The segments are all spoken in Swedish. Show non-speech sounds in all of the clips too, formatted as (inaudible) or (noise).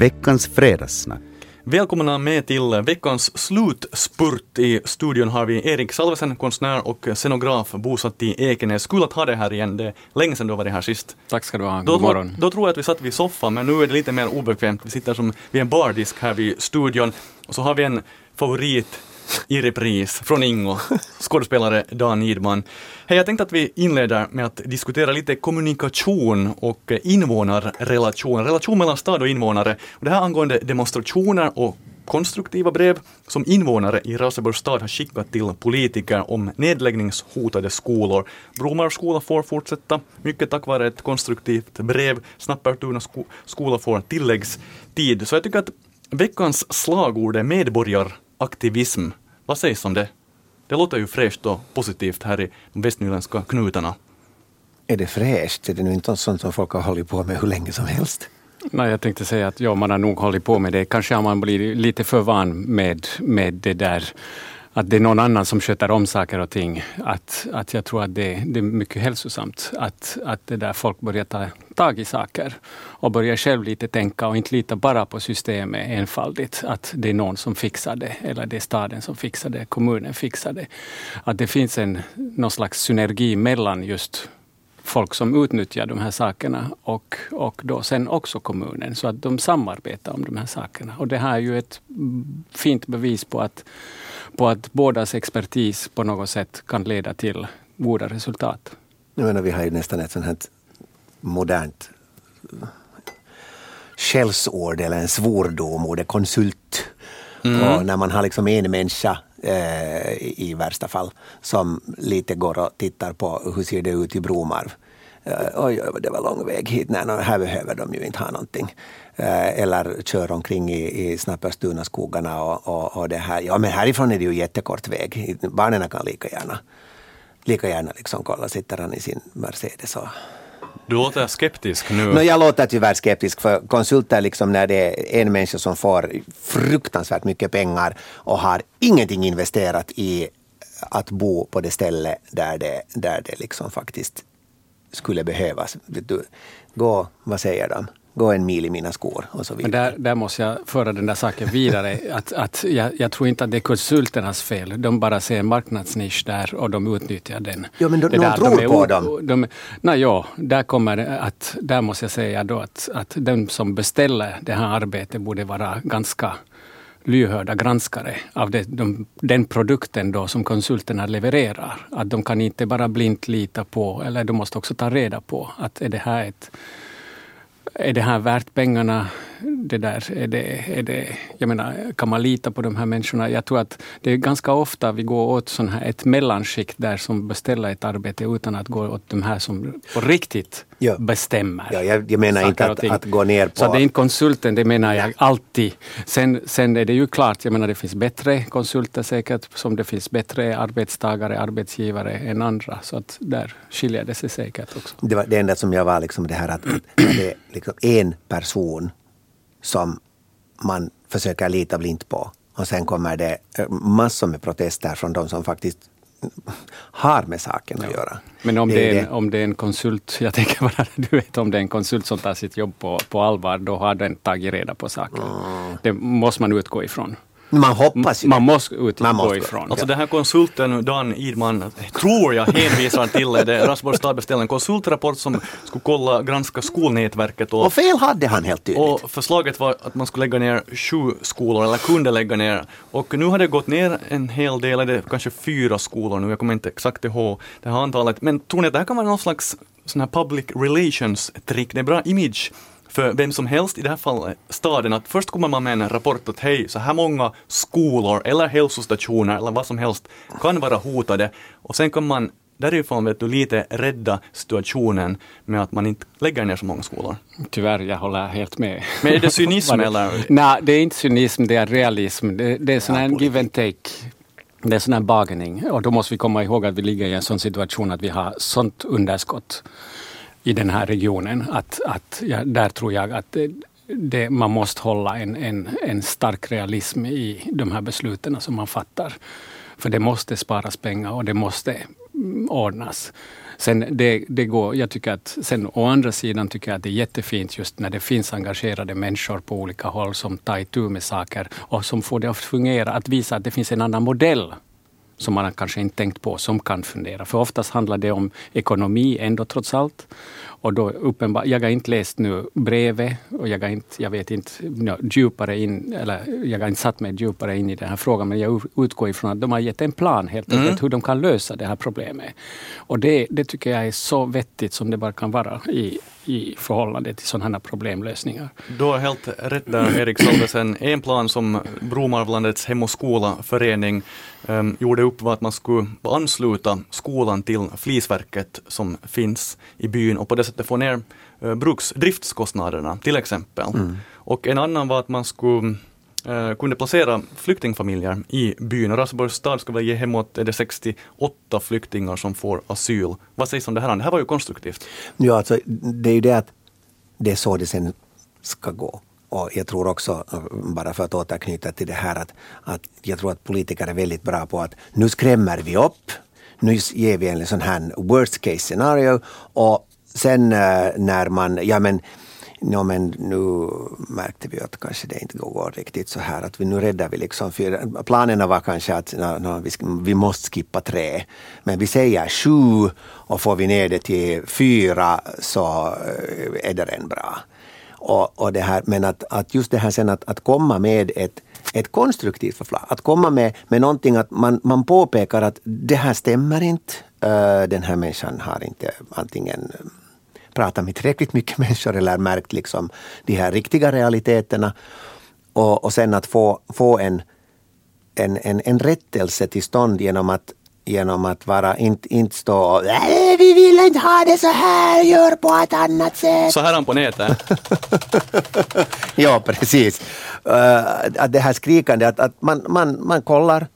veckans fredagssnack. Välkomna med till veckans slutspurt. I studion har vi Erik Salvesen, konstnär och scenograf bosatt i Ekenäs. Kul att ha dig här igen, det är länge sedan du var här sist. Tack ska du ha, Då, god morgon. då tror jag att vi satt vid soffan, men nu är det lite mer obekvämt. Vi sitter som vid en bardisk här vid studion och så har vi en favorit i repris från Ingo, skådespelare Dan Idman. Hej, jag tänkte att vi inleder med att diskutera lite kommunikation och invånarrelation, relation mellan stad och invånare. Och det här angående demonstrationer och konstruktiva brev som invånare i Raseborgs stad har skickat till politiker om nedläggningshotade skolor. Bromarps skola får fortsätta, mycket tack vare ett konstruktivt brev. Snappertuna sko skola får tilläggstid. Så jag tycker att veckans slagord är medborgaraktivism. Vad sägs om det? Det låter ju fräscht och positivt här i de västnyländska knutarna. Är det fräscht? Är det nu inte sånt som folk har hållit på med hur länge som helst? Nej, jag tänkte säga att ja, man har nog hållit på med det. Kanske har man blivit lite för van med, med det där att det är någon annan som sköter om saker och ting. Att, att jag tror att det, det är mycket hälsosamt att, att det där folk börjar ta tag i saker och börjar själv lite tänka och inte lita bara på systemet enfaldigt. Att det är någon som fixar det eller det är staden som fixar det, kommunen fixar det. Att det finns en, någon slags synergi mellan just folk som utnyttjar de här sakerna och, och då sen också kommunen så att de samarbetar om de här sakerna. Och det här är ju ett fint bevis på att, på att bådas expertis på något sätt kan leda till goda resultat. Jag menar, vi har ju nästan ett sånt här modernt skällsord eller en svordom, ordet konsult. Mm. Och när man har liksom en människa eh, i värsta fall som lite går och tittar på hur ser det ut i Bromarv. Eh, oj, oj, det var lång väg hit. Nej, no, här behöver de ju inte ha någonting. Eh, eller kör omkring i, i Snapperstuna-skogarna och, och, och det här. Ja, men härifrån är det ju jättekort väg. Barnen kan lika gärna, lika gärna liksom kolla, sitter han i sin Mercedes och du låter skeptisk nu. No, jag låter tyvärr skeptisk för konsulter, liksom när det är en människa som får fruktansvärt mycket pengar och har ingenting investerat i att bo på det ställe där det, där det liksom faktiskt skulle behövas. Du, gå, vad säger de? Gå en mil i mina skor och så vidare. Men där, där måste jag föra den där saken vidare. (laughs) att, att jag, jag, tror inte att det är konsulternas fel. De bara ser en marknadsnisch där och de utnyttjar den. Ja, men de, de där, tror de på dem. De, nej, ja, där, kommer att, där måste jag säga då att, att den som beställer det här arbetet borde vara ganska lyhörda granskare av det, de, den produkten då som konsulterna levererar. Att de kan inte bara blint lita på, eller de måste också ta reda på att är det här ett är det här värt pengarna? Det där, är det, är det, jag menar, kan man lita på de här människorna? Jag tror att det är ganska ofta vi går åt sån här, ett mellanskikt där som beställer ett arbete utan att gå åt de här som på riktigt ja. bestämmer. Ja, jag, jag menar inte att, att, gå ner på... Så det är inte konsulten, det menar jag alltid. Sen, sen är det ju klart, jag menar det finns bättre konsulter säkert, som det finns bättre arbetstagare, arbetsgivare än andra. Så att där skiljer det sig säkert också. Det var det enda som jag var liksom det här att, att det är liksom en person som man försöker lita blint på. Och sen kommer det massor med protester från de som faktiskt har med saken att göra. Men om det, det, är en, om det är en konsult, (laughs) jag tänker bara, du vet om det är en konsult som tar sitt jobb på, på allvar, då har den tagit reda på saken. Mm. Det måste man utgå ifrån. Man hoppas ju Man måste utgå man måste. ifrån. Alltså den här konsulten Dan Idman, tror jag hänvisar till det. Rasborgs stad beställde en konsultrapport som skulle kolla, granska skolnätverket. Och, och fel hade han helt tydligt. Och förslaget var att man skulle lägga ner sju skolor, eller kunde lägga ner. Och nu har det gått ner en hel del, det kanske fyra skolor nu, jag kommer inte exakt ihåg det här antalet. Men tror ni att det här kan vara någon slags sån här public relations-trick? Det är bra image för vem som helst, i det här fallet staden, att först kommer man med en rapport att hej, så här många skolor eller hälsostationer eller vad som helst kan vara hotade och sen kan man därifrån vet du lite rädda situationen med att man inte lägger ner så många skolor. Tyvärr, jag håller helt med. Men är det cynism (laughs) eller? Nej, det är inte cynism, det är realism. Det, det är sån här give and take. Det är sån här bargaining och då måste vi komma ihåg att vi ligger i en sån situation att vi har sånt underskott i den här regionen. Att, att, ja, där tror jag att det, det, man måste hålla en, en, en stark realism i de här besluten som man fattar. För det måste sparas pengar och det måste mm, ordnas. Sen det, det går, jag tycker att, sen å andra sidan tycker jag att det är jättefint just när det finns engagerade människor på olika håll som tar itu med saker och som får det att fungera, att visa att det finns en annan modell som man kanske inte tänkt på, som kan fundera. För oftast handlar det om ekonomi ändå trots allt. Och då uppenbar, jag har inte läst nu brevet och jag, har inte, jag vet inte no, djupare in, eller jag har inte satt mig djupare in i den här frågan, men jag utgår ifrån att de har gett en plan helt enkelt mm. hur de kan lösa det här problemet. Och det, det tycker jag är så vettigt som det bara kan vara i, i förhållande till sådana här problemlösningar. Du har helt rätt där Erik Salvesen. En plan som Bromarvlandets Hem och skola-förening um, gjorde upp var att man skulle ansluta skolan till flisverket som finns i byn och på det sättet få ner uh, bruks driftskostnaderna till exempel. Mm. Och en annan var att man skulle Eh, kunde placera flyktingfamiljer i byn. Raseborgs stad ska väl ge hemåt är det 68 flyktingar som får asyl. Vad sägs om det här? Det här var ju konstruktivt. Ja, alltså, det är ju det att det är så det sen ska gå. Och jag tror också, bara för att återknyta till det här, att, att jag tror att politiker är väldigt bra på att nu skrämmer vi upp, nu ger vi en sån här worst case scenario och sen eh, när man, ja men No, men nu märkte vi att kanske det inte går riktigt så här att vi nu räddar vi liksom fyra. Planerna var kanske att no, no, vi, vi måste skippa tre. Men vi säger sju och får vi ner det till fyra så eh, är det redan bra. Och, och det här, men att, att just det här sen att, att komma med ett, ett konstruktivt förslag, att komma med, med någonting att man, man påpekar att det här stämmer inte. Uh, den här människan har inte antingen pratat med tillräckligt mycket (laughs) människor eller märkt liksom de här riktiga realiteterna. Och, och sen att få, få en, en, en, en rättelse till stånd genom att genom att vara, inte, inte stå och vi vill inte ha det så här, gör på ett annat sätt. Så här han på nätet. (laughs) ja, precis. Uh, att det här skrikande, att, att man, man, man kollar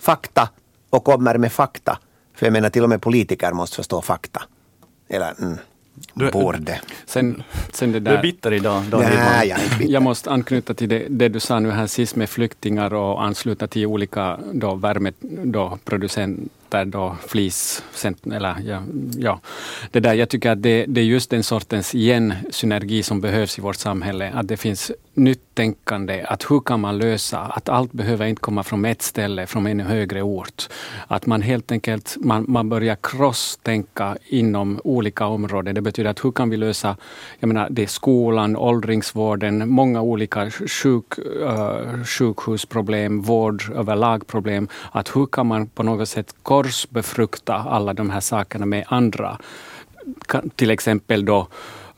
fakta och kommer med fakta. För jag menar till och med politiker måste förstå fakta. Eller, mm. Du, borde. Sen, sen det där, du är bitter idag, Dan Nej, jag, är bitter. jag måste anknyta till det, det, du sa nu här sist med flyktingar och ansluta till olika då, värmeproducenter där då flis, eller ja, ja, det där, jag tycker att det, det är just den sortens igen synergi som behövs i vårt samhälle. Att det finns nytt tänkande. att hur kan man lösa, att allt behöver inte komma från ett ställe, från en högre ort. Att man helt enkelt man, man börjar crosstänka inom olika områden. Det betyder att hur kan vi lösa, jag menar det är skolan, åldringsvården, många olika sjuk, uh, sjukhusproblem, vård överlag problem. Att hur kan man på något sätt korsbefrukta alla de här sakerna med andra. Till exempel då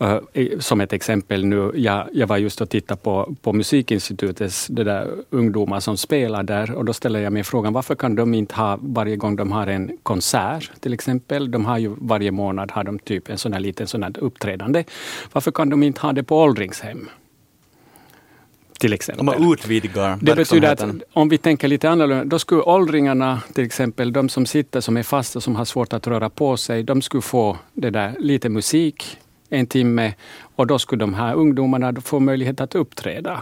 Uh, som ett exempel nu, jag, jag var just och tittade på, på Musikinstitutets det där ungdomar som spelar där och då ställer jag mig frågan varför kan de inte ha varje gång de har en konsert till exempel, de har ju varje månad har de typ en sån här liten sån här uppträdande. Varför kan de inte ha det på åldringshem? Till exempel. Om man utvidgar Det betyder att om vi tänker lite annorlunda, då skulle åldringarna, till exempel de som sitter som är fasta, som har svårt att röra på sig, de skulle få det där, lite musik en timme och då skulle de här ungdomarna få möjlighet att uppträda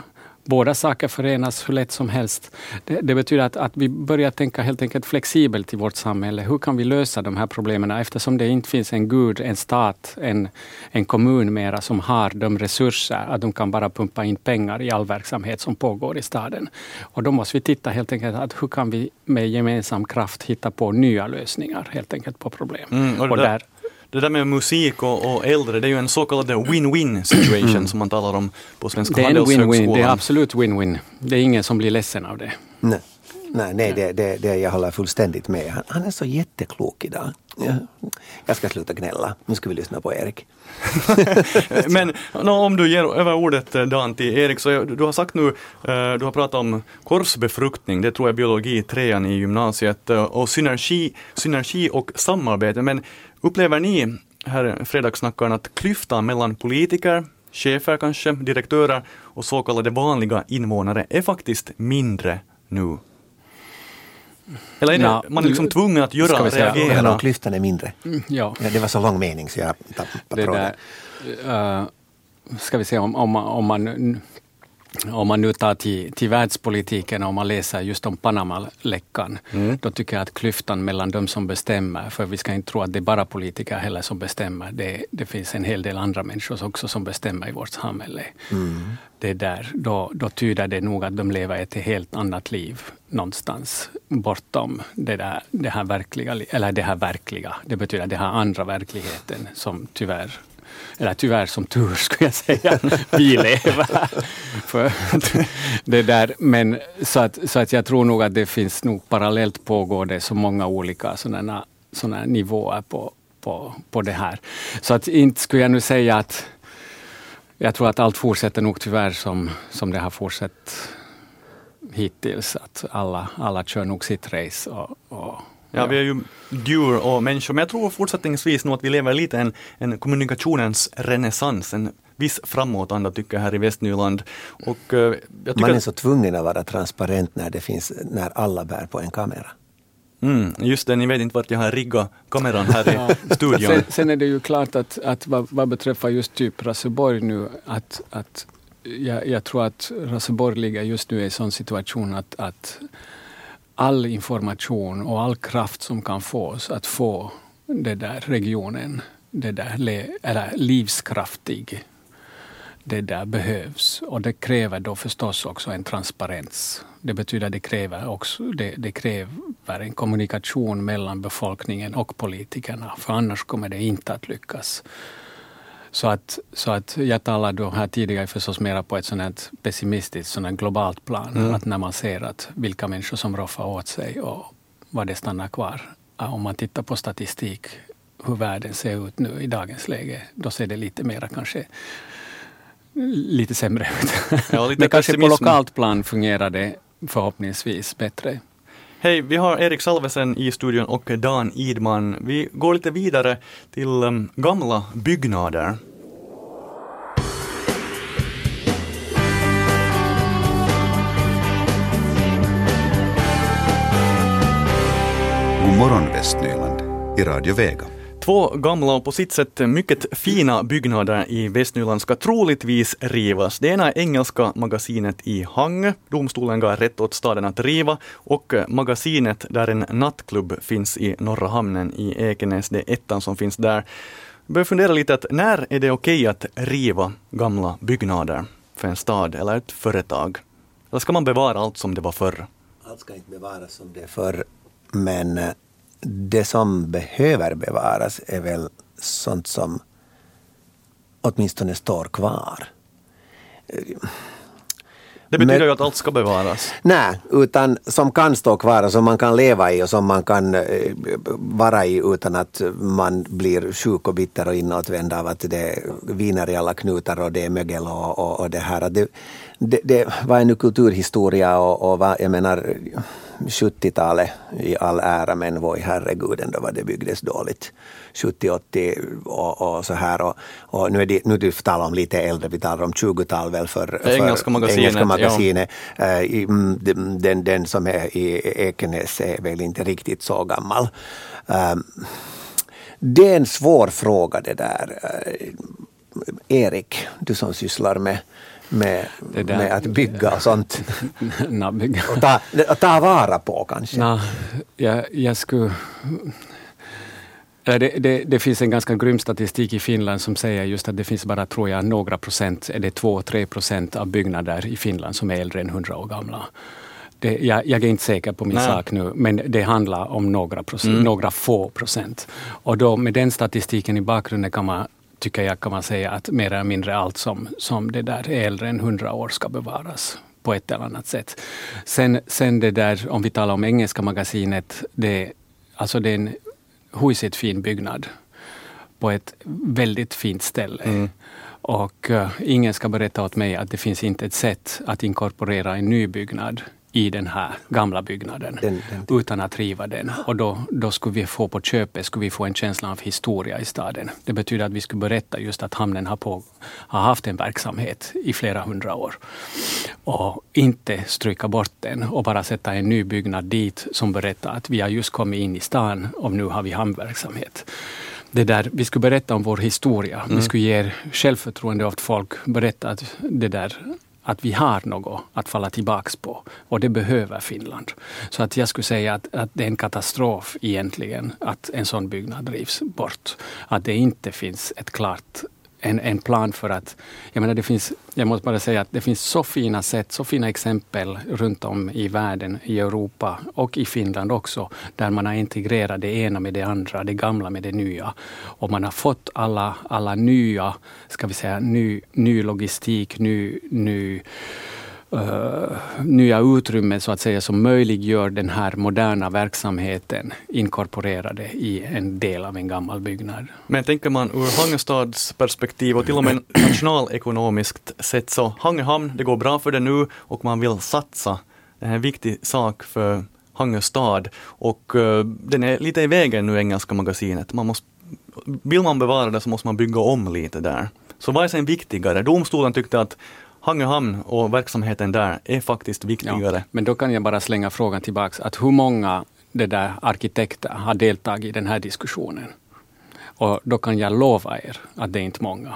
båda saker förenas hur lätt som helst. Det, det, betyder att, att vi börjar tänka helt enkelt flexibelt i vårt samhälle. Hur kan vi lösa de här problemen eftersom det inte finns en gud, en stat, en, en kommun mera som har de resurser att de kan bara pumpa in pengar i all verksamhet som pågår i staden. Och då måste vi titta helt enkelt att hur kan vi med gemensam kraft hitta på nya lösningar helt enkelt på problem. Mm, och, och där, det där med musik och, och, äldre, det är ju en så kallad win-win situation som man talar om på Svenska Handelshögskolan. Det är en win-win, det är absolut win-win. Det är ingen som blir ledsen av det. Nej. Nej, nej det, det, det, jag håller fullständigt med. Han, han är så jätteklok idag. Ja. Jag ska sluta gnälla. Nu ska vi lyssna på Erik. (laughs) Men no, om du ger över ordet eh, Dan till Erik, så du har sagt nu, uh, du har pratat om korsbefruktning, det tror jag är biologi trean i gymnasiet, och synergi, synergi och samarbete. Men upplever ni, här fredagssnackaren, att klyftan mellan politiker, chefer kanske, direktörer och så kallade vanliga invånare är faktiskt mindre nu eller är det, ja, man är liksom tvungen att göra, reagera? klyftan är mindre. Mm, ja. ja. Det var så lång mening så jag tappade tråden. Uh, ska vi se om, om, om man om man nu tar till, till världspolitiken och man läser just om Panama-läckan, mm. då tycker jag att klyftan mellan de som bestämmer, för vi ska inte tro att det är bara politiker heller som bestämmer, det, det finns en hel del andra människor också som bestämmer i vårt samhälle. Mm. Det där, då, då tyder det nog att de lever ett helt annat liv någonstans bortom det, där, det här verkliga, eller det här verkliga, det betyder det här andra verkligheten som tyvärr eller tyvärr som tur skulle jag säga, (laughs) vi lever. För det där. Men så att, så att jag tror nog att det finns nog parallellt pågår det så många olika sådana, sådana nivåer på, på, på det här. Så att inte skulle jag nu säga att jag tror att allt fortsätter nog tyvärr som, som det har fortsatt hittills. Att alla, alla kör nog sitt race och, och Ja, vi är ju djur och människor, men jag tror fortsättningsvis nog att vi lever lite en, en kommunikationens renässans, en viss framåtanda tycker jag här i Västnyland. Och, uh, Man är så tvungen att vara transparent när, det finns, när alla bär på en kamera. Mm, just det, ni vet inte vart jag har riggat kameran här i studion. Sen, sen, är det ju klart att, att vad, vad beträffar just typ Raseborg nu, att, att jag, jag tror att Raseborg ligger just nu i en sån situation att, att all information och all kraft som kan fås att få den där regionen det där, eller livskraftig, det där behövs. Och det kräver då förstås också en transparens. Det betyder att det kräver, också, det, det kräver en kommunikation mellan befolkningen och politikerna, för annars kommer det inte att lyckas. Så att, så att jag talade då här tidigare förstås mera på ett sånt pessimistiskt, sånt globalt plan. Mm. Att när man ser att vilka människor som roffar åt sig och vad det stannar kvar. Om man tittar på statistik, hur världen ser ut nu i dagens läge, då ser det lite mera kanske lite sämre ut. Ja, lite (laughs) Men kanske på lokalt plan fungerar det förhoppningsvis bättre. Hej, vi har Erik Salvesen i studion och Dan Idman. Vi går lite vidare till um, gamla byggnader. God morgon Västnyland i Radio Vega. Två gamla och på sitt sätt mycket fina byggnader i Västnyland ska troligtvis rivas. Det ena är engelska magasinet i Hangö. Domstolen gav rätt åt staden att riva och magasinet där en nattklubb finns i Norra hamnen i Ekenäs, det är ettan som finns där. Jag börjar fundera lite att när är det okej att riva gamla byggnader för en stad eller ett företag? Eller ska man bevara allt som det var förr? Allt ska inte bevaras som det är förr, men eh, det som behöver bevaras är väl sånt som åtminstone står kvar. Det betyder Men, ju att allt ska bevaras. Nej, utan som kan stå kvar och som man kan leva i och som man kan eh, vara i utan att man blir sjuk och bitter och inåtvänd av att det viner i alla knutar och det är mögel och, och, och det här. Det, det, det, vad är nu kulturhistoria och, och vad, jag menar 70-talet i all ära men voi herregud ändå vad det byggdes dåligt. 70-80 och, och, så här. Och, och nu är det, nu du talar om lite äldre, vi talar om 20-tal väl för, för engelska magasinet. Engelska magasinet. Ja. Uh, den, den som är i Ekenäs är väl inte riktigt så gammal. Uh, det är en svår fråga det där. Uh, Erik, du som sysslar med med, med att bygga och sånt. (laughs) no, bygga. Och ta, ta vara på kanske? No, jag, jag skulle... Det, det, det, finns en ganska grym statistik i Finland som säger just att det finns bara, tror jag, några procent, det två, tre procent av byggnader i Finland som är äldre än hundra år gamla. Det, jag, jag, är inte säker på min Nej. sak nu, men det handlar om några, procent, mm. några få procent. Och då med den statistiken i bakgrunden kan man tycker jag kan man säga att mer eller mindre allt som, som det där är äldre än hundra år ska bevaras på ett eller annat sätt. Sen, sen det där, om vi talar om engelska magasinet, det, alltså det är en huisigt fin byggnad på ett väldigt fint ställe. Mm. Och uh, ingen ska berätta åt mig att det finns inte ett sätt att inkorporera en ny byggnad i den här gamla byggnaden den, den. utan att riva den. Och då, då skulle vi få på köpet skulle vi få en känsla av historia i staden. Det betyder att vi skulle berätta just att hamnen har, på, har haft en verksamhet i flera hundra år. Och inte stryka bort den och bara sätta en ny byggnad dit som berättar att vi har just kommit in i stan och nu har vi hamnverksamhet det där, vi skulle berätta om vår historia. Mm. Vi skulle ge självförtroende åt folk, berätta att det där att vi har något att falla tillbaks på. Och det behöver Finland. Så att jag skulle säga att, att det är en katastrof egentligen att en sån byggnad drivs bort. Att det inte finns ett klart en, en plan för att... Jag, menar, det finns, jag måste bara säga att det finns så fina sätt, så fina exempel runt om i världen, i Europa och i Finland också, där man har integrerat det ena med det andra, det gamla med det nya. Och man har fått alla, alla nya, ska vi säga, ny, ny logistik, ny, ny uh, nya utrymmen så att säga som möjliggör den här moderna verksamheten inkorporerade i en del av en gammal byggnad. Men tänker man ur Hangestads perspektiv och till och med nationalekonomiskt sett så Hangehamn, det går bra för det nu och man vill satsa. Det är en viktig sak för Hangestad och uh, den är lite i vägen nu, Engelska magasinet. Man måste, vill man bevara det så måste man bygga om lite där. Så vad är sen viktigare? Domstolen tyckte att Hangehamn och verksamheten där är faktiskt viktigare. Ja, men då kan jag bara slänga frågan tillbaks, att hur många det där arkitekter har deltagit i den här diskussionen? Och då kan jag lova er att det är inte många.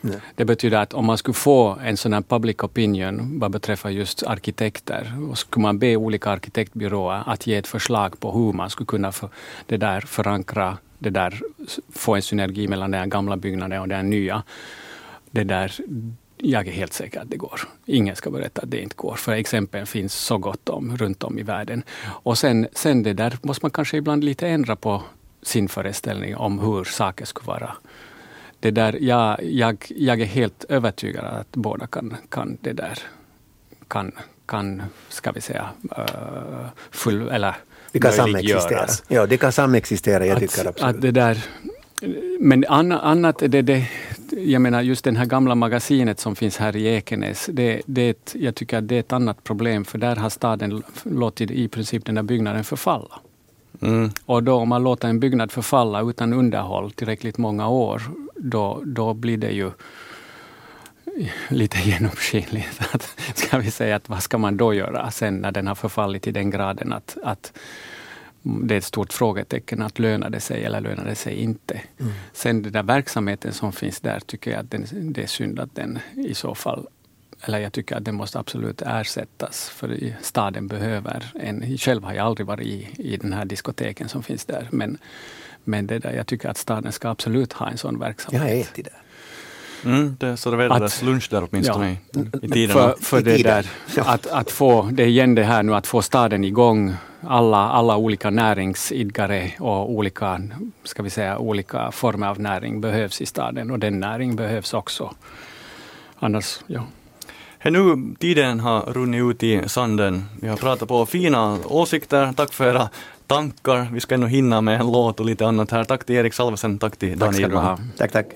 Nej. Det betyder att om man skulle få en sån här public opinion vad beträffar just arkitekter, och skulle man be olika arkitektbyråer att ge ett förslag på hur man skulle kunna för, det där förankra, det där, få en synergi mellan den gamla byggnaden och den nya. Det där, jag är helt säker att det går. Ingen ska berätta att det inte går, för exempel finns så gott om runt om i världen. Och sen, sen det där måste man kanske ibland lite ändra på sin föreställning om hur saker skulle vara. Det där, jag, jag, jag är helt övertygad att båda kan, kan det där kan, kan ska vi säga, uh, full, eller de kan samexistera. Ja, de kan samexistera, jag tycker absolut. Att det där, men annat, det, det, jag menar just det här gamla magasinet som finns här i Ekenäs, det, det, jag tycker att det är ett annat problem, för där har staden låtit i princip den där byggnaden förfalla. Mm. Och då om man låter en byggnad förfalla utan underhåll tillräckligt många år, då, då blir det ju lite (laughs) genomskinligt. Att, ska vi säga att vad ska man då göra sen när den har förfallit till den graden att, att det är ett stort frågetecken att lönar det sig eller lönar det sig inte. Mm. Sen den där verksamheten som finns där tycker jag att den, det är synd att den i så fall eller jag tycker att den måste absolut ersättas, för staden behöver en. Själv har jag aldrig varit i, i den här diskoteken som finns där, men, men det där, jag tycker att staden ska absolut ha en sån verksamhet. Jag har ätit där. Mm, det serverades lunch där åtminstone ja, i, i tiden. För, för det där, att, att få, det är igen det här nu att få staden igång, alla, alla olika näringsidkare och olika, ska vi säga, olika former av näring behövs i staden och den näring behövs också. Annars, ja. Hey, nu, tiden har runnit ut i sanden. Vi har pratat på fina åsikter. Tack för era tankar. Vi ska ännu hinna med en låt och lite annat här. Tack till Erik Salvesen, tack till Dan Tack, tack, tack.